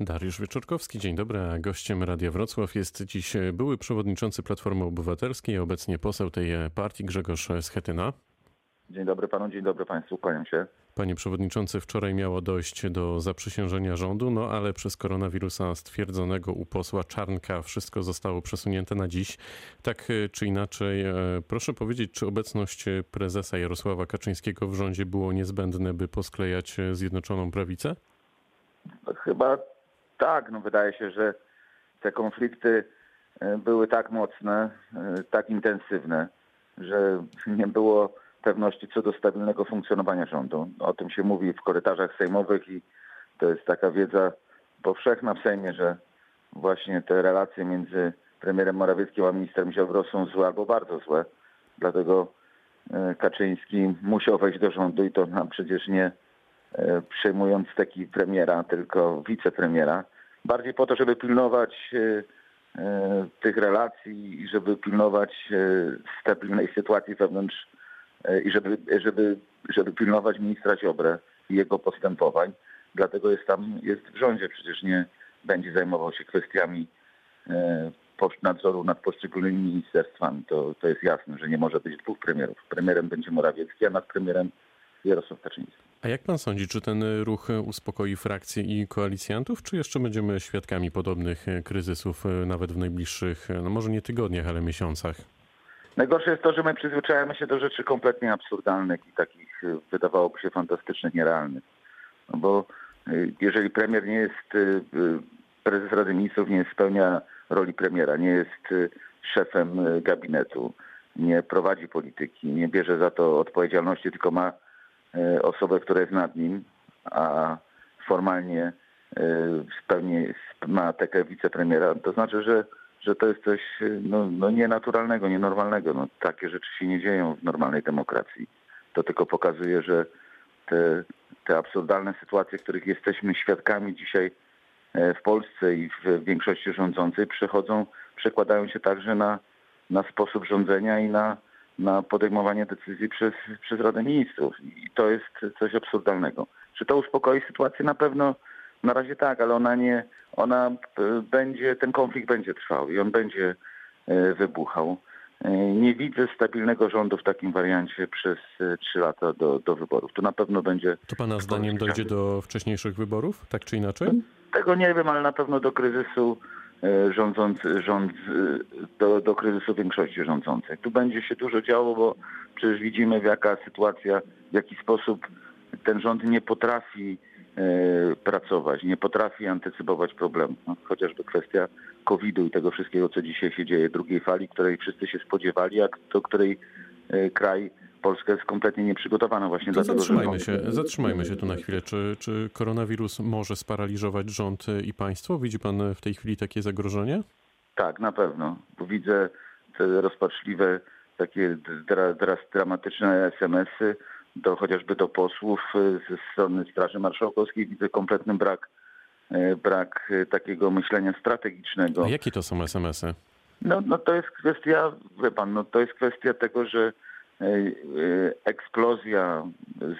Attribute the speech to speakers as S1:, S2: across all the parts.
S1: Dariusz Wieczorkowski, dzień dobry. A gościem Radia Wrocław jest dziś były przewodniczący Platformy Obywatelskiej, obecnie poseł tej partii Grzegorz Schetyna.
S2: Dzień dobry panu, dzień dobry państwu, kłaniam się.
S1: Panie przewodniczący, wczoraj miało dojść do zaprzysiężenia rządu, no ale przez koronawirusa stwierdzonego u posła Czarnka wszystko zostało przesunięte na dziś. Tak czy inaczej, e, proszę powiedzieć, czy obecność prezesa Jarosława Kaczyńskiego w rządzie było niezbędne, by posklejać Zjednoczoną Prawicę?
S2: Chyba tak, no wydaje się, że te konflikty e, były tak mocne, e, tak intensywne, że nie było pewności co do stabilnego funkcjonowania rządu. O tym się mówi w korytarzach sejmowych i to jest taka wiedza powszechna w Sejmie, że właśnie te relacje między premierem Morawieckim a ministrem Ziobro są złe albo bardzo złe. Dlatego e, Kaczyński musiał wejść do rządu i to nam przecież nie przejmując taki premiera, tylko wicepremiera bardziej po to, żeby pilnować e, e, tych relacji i żeby pilnować e, stabilnej sytuacji wewnątrz i żeby, żeby, żeby pilnować ministra Ziobrę i jego postępowań. Dlatego jest tam, jest w rządzie, przecież nie będzie zajmował się kwestiami nadzoru nad poszczególnymi ministerstwami. To, to jest jasne, że nie może być dwóch premierów. Premierem będzie Morawiecki, a nad premierem Jarosław Kaczyński.
S1: A jak pan sądzi, czy ten ruch uspokoi frakcję i koalicjantów, czy jeszcze będziemy świadkami podobnych kryzysów e, nawet w najbliższych, e, no może nie tygodniach, ale miesiącach?
S2: Najgorsze jest to, że my przyzwyczajamy się do rzeczy kompletnie absurdalnych i takich e, wydawałoby się fantastycznych, nierealnych. No bo jeżeli premier nie jest, prezes Rady Ministrów nie spełnia roli premiera, nie jest szefem gabinetu, nie prowadzi polityki, nie bierze za to odpowiedzialności, tylko ma osobę, która jest nad nim, a formalnie spełni, e, ma takę wicepremiera, to znaczy, że, że to jest coś no, no nienaturalnego, nienormalnego. No, takie rzeczy się nie dzieją w normalnej demokracji. To tylko pokazuje, że te, te absurdalne sytuacje, których jesteśmy świadkami dzisiaj e, w Polsce i w większości rządzącej, przychodzą, przekładają się także na, na sposób rządzenia i na, na podejmowanie decyzji przez, przez Radę Ministrów. I to jest coś absurdalnego. Czy to uspokoi sytuację? Na pewno na razie tak, ale ona nie, ona e, będzie, ten konflikt będzie trwał i on będzie e, wybuchał. E, nie widzę stabilnego rządu w takim wariancie przez trzy lata do, do wyborów. To na pewno będzie.
S1: To Pana zdaniem dojdzie do wcześniejszych wyborów, tak czy inaczej?
S2: Tego nie wiem, ale na pewno do kryzysu rządząc, rząd, do, do kryzysu większości rządzącej. Tu będzie się dużo działo, bo przecież widzimy w jaka sytuacja, w jaki sposób ten rząd nie potrafi e, pracować, nie potrafi antycypować problemów. No, chociażby kwestia COVID-u i tego wszystkiego, co dzisiaj się dzieje, drugiej fali, której wszyscy się spodziewali, a do której e, kraj Polska jest kompletnie nieprzygotowana właśnie
S1: to
S2: dlatego,
S1: zatrzymajmy że... Się, zatrzymajmy się tu na chwilę. Czy, czy koronawirus może sparaliżować rząd i państwo? Widzi pan w tej chwili takie zagrożenie?
S2: Tak, na pewno. Bo widzę te rozpaczliwe, takie dra, dra, dramatyczne SMS-y, do, chociażby do posłów ze strony Straży Marszałkowskiej. Widzę kompletny brak, e, brak takiego myślenia strategicznego.
S1: A jakie to są SMS-y?
S2: No, no to jest kwestia, wie pan, no to jest kwestia tego, że eksplozja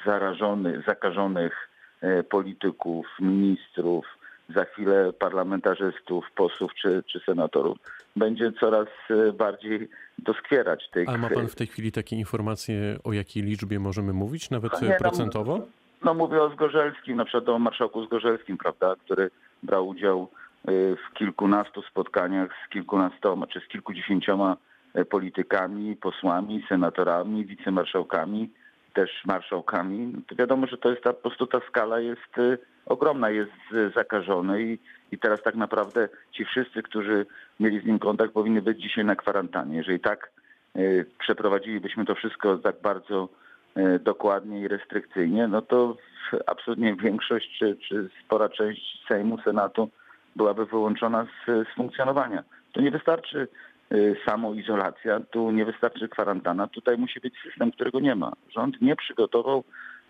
S2: zarażonych, zakażonych e, polityków, ministrów, za chwilę parlamentarzystów, posłów czy, czy senatorów będzie coraz bardziej doskwierać tych...
S1: A ma pan w tej chwili takie informacje, o jakiej liczbie możemy mówić, nawet nie, no, procentowo? No,
S2: no, mówię o Zgorzelskim, na przykład o marszałku Zgorzelskim, prawda, który brał udział w kilkunastu spotkaniach z kilkunastoma czy z kilkudziesięcioma E, politykami, posłami, senatorami, wicemarszałkami, też marszałkami, to wiadomo, że to jest ta, po prostu ta skala jest e, ogromna, jest zakażony i, i teraz tak naprawdę ci wszyscy, którzy mieli z nim kontakt, powinni być dzisiaj na kwarantannie. Jeżeli tak e, przeprowadzilibyśmy to wszystko tak bardzo dokładnie i restrykcyjnie, no to absolutnie większość czy, czy spora część Sejmu, Senatu byłaby wyłączona z, z funkcjonowania. To nie wystarczy samoizolacja, tu nie wystarczy kwarantanna, tutaj musi być system, którego nie ma. Rząd nie przygotował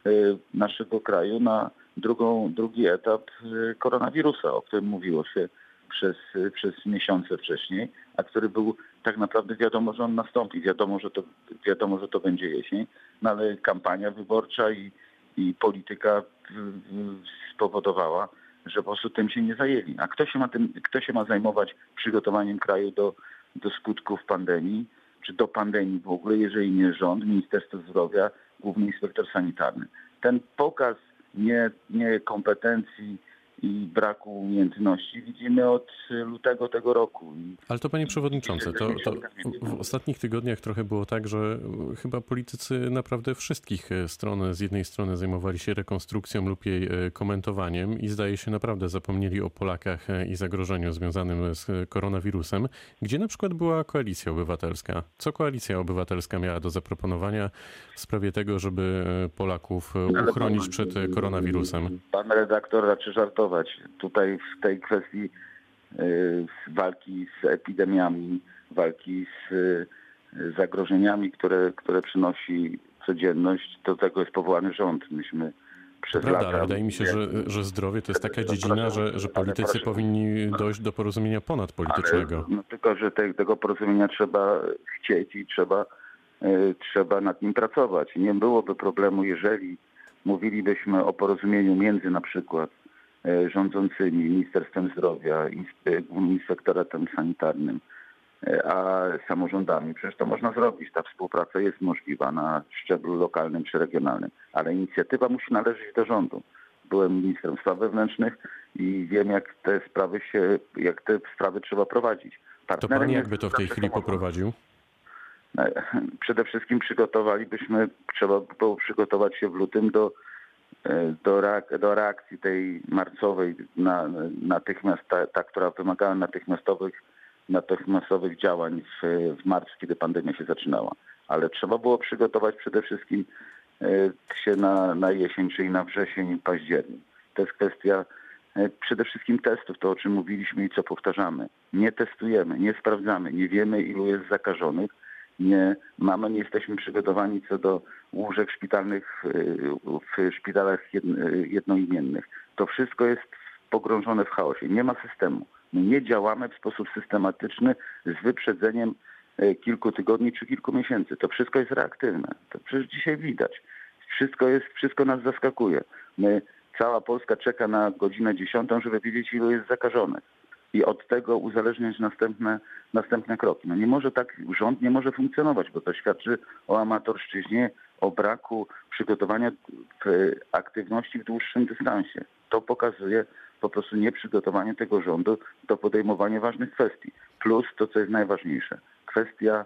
S2: y, naszego kraju na drugą, drugi etap y, koronawirusa, o którym mówiło się przez, przez miesiące wcześniej, a który był tak naprawdę wiadomo, że on nastąpi, wiadomo, że to, wiadomo, że to będzie jesień, no ale kampania wyborcza i, i polityka spowodowała, że po prostu tym się nie zajęli. A kto się ma, tym, kto się ma zajmować przygotowaniem kraju do, do skutków pandemii, czy do pandemii w ogóle, jeżeli nie rząd, Ministerstwo Zdrowia, Główny Inspektor Sanitarny. Ten pokaz nie, niekompetencji i braku umiejętności widzimy od lutego tego roku.
S1: Ale to panie przewodniczący, to, to w ostatnich tygodniach trochę było tak, że chyba politycy naprawdę wszystkich stron z jednej strony zajmowali się rekonstrukcją lub jej komentowaniem i zdaje się naprawdę zapomnieli o Polakach i zagrożeniu związanym z koronawirusem, gdzie na przykład była koalicja obywatelska. Co koalicja obywatelska miała do zaproponowania w sprawie tego, żeby Polaków uchronić przed koronawirusem?
S2: Pan redaktor raczy Tutaj w tej kwestii y, walki z epidemiami, walki z y, zagrożeniami, które, które przynosi codzienność, do tego jest powołany rząd. Myśmy przez
S1: Prawda,
S2: lata...
S1: ale wydaje mi się, że, że zdrowie to jest taka dziedzina, że, że politycy powinni dojść do porozumienia ponadpolitycznego.
S2: Ale, no, tylko, że te, tego porozumienia trzeba chcieć i trzeba, y, trzeba nad nim pracować. Nie byłoby problemu, jeżeli mówilibyśmy o porozumieniu między na przykład rządzącymi, Ministerstwem Zdrowia, Inspektoratem Sanitarnym, e, a samorządami. Przecież to można zrobić. Ta współpraca jest możliwa na szczeblu lokalnym czy regionalnym, ale inicjatywa musi należeć do rządu. Byłem ministrem spraw wewnętrznych i wiem, jak te sprawy się, jak te sprawy trzeba prowadzić.
S1: Partnerem to pan jakby to w tej chwili poprowadził?
S2: E, przede wszystkim przygotowalibyśmy, trzeba było przygotować się w lutym do do, reak- do reakcji tej marcowej na, natychmiast, ta, ta, która wymagała natychmiastowych, natychmiastowych działań w, w marcu, kiedy pandemia się zaczynała. Ale trzeba było przygotować przede wszystkim e, się na, na jesień, czyli na wrzesień październik. To jest kwestia e, przede wszystkim testów, to o czym mówiliśmy i co powtarzamy. Nie testujemy, nie sprawdzamy, nie wiemy ilu jest zakażonych, nie mamy, nie jesteśmy przygotowani co do łóżek szpitalnych w szpitalach jednoimiennych. To wszystko jest pogrążone w chaosie. Nie ma systemu. My nie działamy w sposób systematyczny z wyprzedzeniem e, kilku tygodni czy kilku miesięcy. To wszystko jest reaktywne. To przecież dzisiaj widać. Wszystko jest, wszystko nas zaskakuje. My, cała Polska czeka na godzinę dziesiątą, żeby wiedzieć, ilu jest zakażonych i od tego uzależniać następne, następne kroki. No nie może tak, rząd nie może funkcjonować, bo to świadczy o amatorszczyźnie, o braku przygotowania aktywności w dłuższym dystansie. To pokazuje po prostu nieprzygotowanie tego rządu do podejmowania ważnych kwestii. Plus to, co jest najważniejsze, kwestia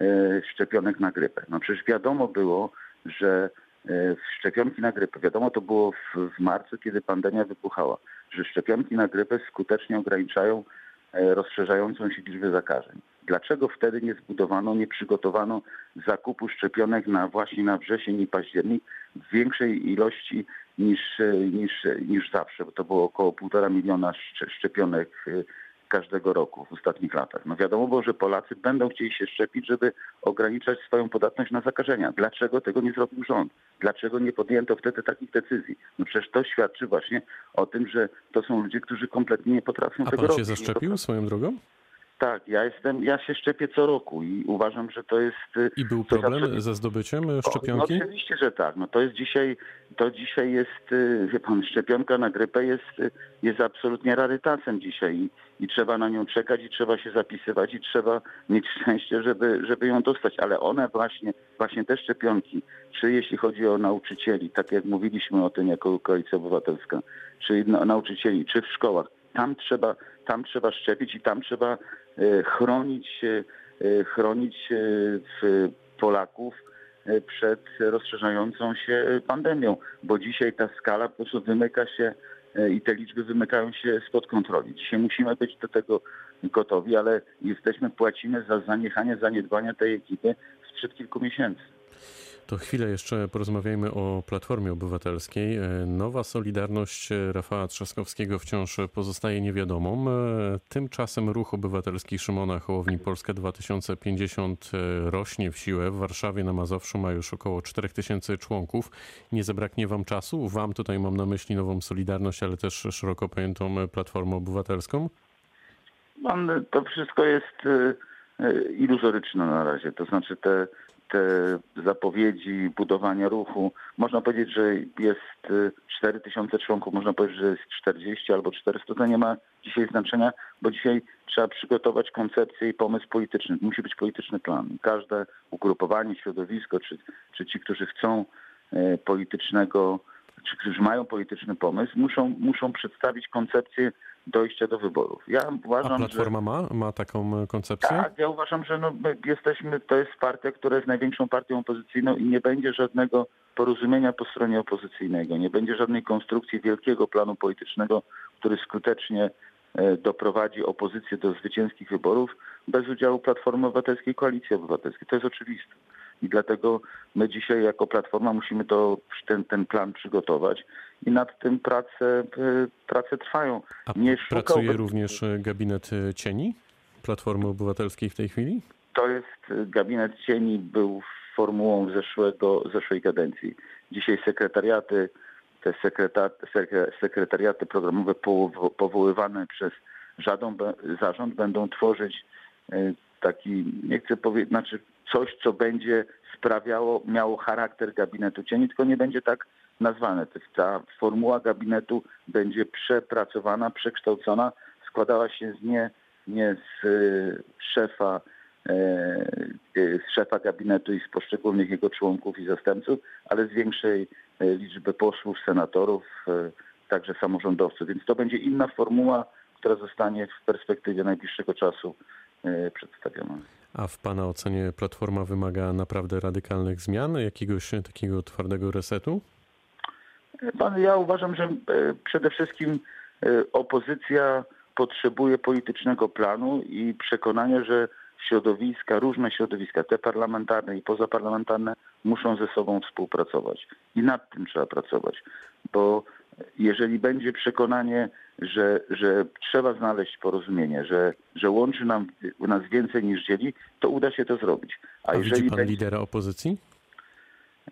S2: e, szczepionek na grypę. No przecież wiadomo było, że e, szczepionki na grypę, wiadomo to było w, w marcu, kiedy pandemia wybuchała że szczepionki na grypę skutecznie ograniczają e, rozszerzającą się liczbę zakażeń. Dlaczego wtedy nie zbudowano, nie przygotowano zakupu szczepionek na właśnie na wrzesień i październik w większej ilości niż, e, niż, niż zawsze, bo to było około półtora miliona szczepionek e, każdego roku w ostatnich latach. No wiadomo było, że Polacy będą chcieli się szczepić, żeby ograniczać swoją podatność na zakażenia. Dlaczego tego nie zrobił rząd? Dlaczego nie podjęto wtedy takich decyzji? No przecież to świadczy właśnie o tym, że to są ludzie, którzy kompletnie nie potrafią
S1: A
S2: tego
S1: pan
S2: robić.
S1: się zaszczepił swoją drogą?
S2: Tak, ja jestem, ja się szczepię co roku i uważam, że to jest. y,
S1: I był
S2: coś
S1: problem ze zdobyciem
S2: no,
S1: szczepionki?
S2: oczywiście, że tak. No to jest dzisiaj, to dzisiaj jest, y, wie pan, szczepionka na grypę jest, y, jest absolutnie rarytasem dzisiaj i, i trzeba na nią czekać i trzeba się zapisywać i trzeba mieć szczęście, żeby, żeby ją dostać. Ale one właśnie, właśnie te szczepionki, czy jeśli chodzi o nauczycieli, tak jak mówiliśmy o tym jako Koalicja Obywatelska, czy na, nauczycieli, czy w szkołach, tam trzeba, tam trzeba szczepić i tam trzeba chronić, e, chronić e, Polaków e, przed rozszerzającą się pandemią, bo dzisiaj ta skala po prostu wymyka się e, i te liczby wymykają się spod kontroli. Dzisiaj musimy być do tego gotowi, ale jesteśmy, płacimy za zaniechanie, zaniedbania tej ekipy sprzed kilku miesięcy.
S1: To chwilę jeszcze porozmawiajmy o Platformie Obywatelskiej. E, Nowa Solidarność e, Rafała Trzaskowskiego wciąż pozostaje niewiadomą. E, Tymczasem ruch obywatelski Szymona Hołowni Polska 2050 rośnie w siłę. W Warszawie na Mazowszu ma już około 4000 członków. Nie zabraknie wam czasu? Wam tutaj mam na myśli Nową Solidarność, ale też szeroko pojętą Platformę Obywatelską?
S2: To wszystko jest iluzoryczne na razie. To znaczy te, te zapowiedzi budowania ruchu. Można powiedzieć, że jest y, 4 tysiące członków, można powiedzieć, że jest 40 albo 400. To nie ma dzisiaj znaczenia, bo dzisiaj trzeba przygotować koncepcję i pomysł polityczny. Musi być polityczny plan. Każde ugrupowanie, środowisko, czy, czy ci, którzy chcą e, politycznego, czy którzy mają polityczny pomysł, muszą, muszą przedstawić koncepcję dojścia do wyborów. Ja
S1: A
S2: uważam, że...
S1: Platforma ma, ma taką koncepcję?
S2: Tak, ja uważam, że no, my jesteśmy, to jest partia, która jest największą partią opozycyjną i nie będzie żadnego porozumienia po stronie opozycyjnego. Nie będzie żadnej konstrukcji wielkiego planu politycznego, który skutecznie e, doprowadzi opozycję do zwycięskich wyborów bez udziału Platformy Obywatelskiej, Koalicji Obywatelskiej. To jest oczywiste. I dlatego my dzisiaj jako Platforma musimy to, ten, ten plan przygotować i nad tym prace, e, prace trwają.
S1: A
S2: Nie
S1: pracuje
S2: szukałbym-
S1: również e, gabinet e, cieni Platformy Obywatelskiej w tej chwili?
S2: To jest y, gabinet cieni, był formułą zeszłego, zeszłej kadencji. Dzisiaj sekretariaty, te sekreta, sekre, sekretariaty programowe powo- powoływane przez żadą, zarząd będą tworzyć y, taki, nie chcę powiedzieć, znaczy coś, co będzie sprawiało, miało charakter gabinetu cieni, tylko nie będzie tak nazwane. Ta formuła gabinetu będzie przepracowana, przekształcona, składała się z nie, nie z y, szefa e, e, z szefa gabinetu i z poszczególnych jego członków i zastępców, ale z większej e, liczby posłów, senatorów, e, także samorządowców. Więc to będzie inna formuła, która zostanie w perspektywie najbliższego czasu przedstawiona.
S1: A w Pana ocenie Platforma wymaga naprawdę radykalnych zmian, jakiegoś takiego twardego resetu?
S2: Pan, ja uważam, że e, przede wszystkim e, opozycja potrzebuje politycznego planu i przekonania, że środowiska, różne środowiska, te parlamentarne i pozaparlamentarne, muszą ze sobą współpracować. I nad tym trzeba pracować, bo jeżeli będzie przekonanie, że, że trzeba znaleźć porozumienie, że, że łączy nam, nas więcej niż dzieli, to uda się to zrobić.
S1: A widzi
S2: jeżeli
S1: Pan
S2: będzie...
S1: lidera opozycji?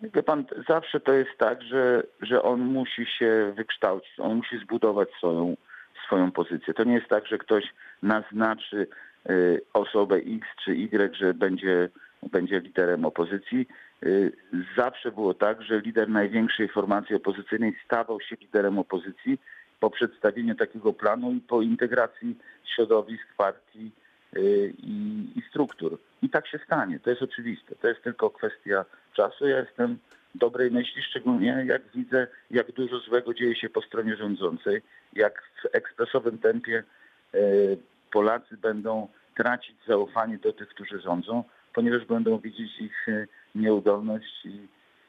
S2: Wie pan, zawsze to jest tak, że, że on musi się wykształcić, on musi zbudować swoją, swoją pozycję. To nie jest tak, że ktoś naznaczy y, osobę X czy Y, że będzie, będzie liderem opozycji. Y, zawsze było tak, że lider największej formacji opozycyjnej stawał się liderem opozycji po przedstawieniu takiego planu i po integracji środowisk, partii y, i, i struktur. I tak się stanie, to jest oczywiste. To jest tylko kwestia czasu. Ja jestem dobrej myśli, szczególnie jak widzę, jak dużo złego dzieje się po stronie rządzącej, jak w ekspresowym tempie e, Polacy będą tracić zaufanie do tych, którzy rządzą, ponieważ będą widzieć ich e, nieudolność i,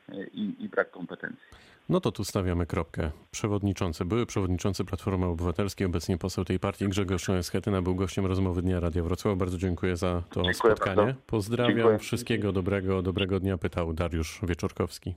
S2: e, i, i brak kompetencji.
S1: No to tu stawiamy kropkę. Przewodniczący, były przewodniczący Platformy Obywatelskiej, obecnie poseł tej partii Grzegorz Schetyna był gościem rozmowy Dnia Radia Wrocław. Bardzo dziękuję za to
S2: Dziękuję
S1: spotkanie.
S2: bardzo.
S1: Pozdrawiam,
S2: Dziękuję.
S1: wszystkiego dobrego, dobrego dnia pytał Dariusz Wieczorkowski.